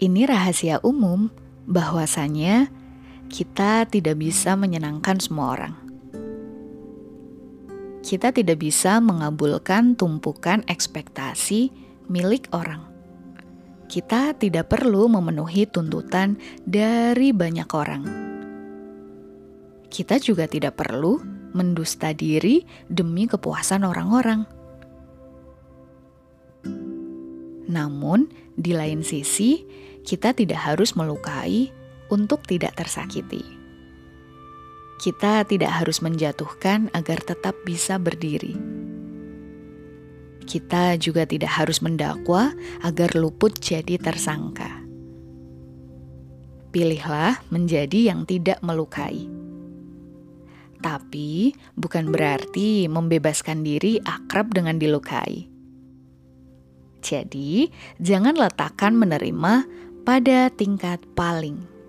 Ini rahasia umum bahwasanya kita tidak bisa menyenangkan semua orang. Kita tidak bisa mengabulkan tumpukan ekspektasi milik orang. Kita tidak perlu memenuhi tuntutan dari banyak orang. Kita juga tidak perlu mendusta diri demi kepuasan orang-orang. Namun, di lain sisi, kita tidak harus melukai untuk tidak tersakiti. Kita tidak harus menjatuhkan agar tetap bisa berdiri. Kita juga tidak harus mendakwa agar luput jadi tersangka. Pilihlah menjadi yang tidak melukai. Tapi bukan berarti membebaskan diri akrab dengan dilukai. Jadi, jangan letakkan menerima pada tingkat paling.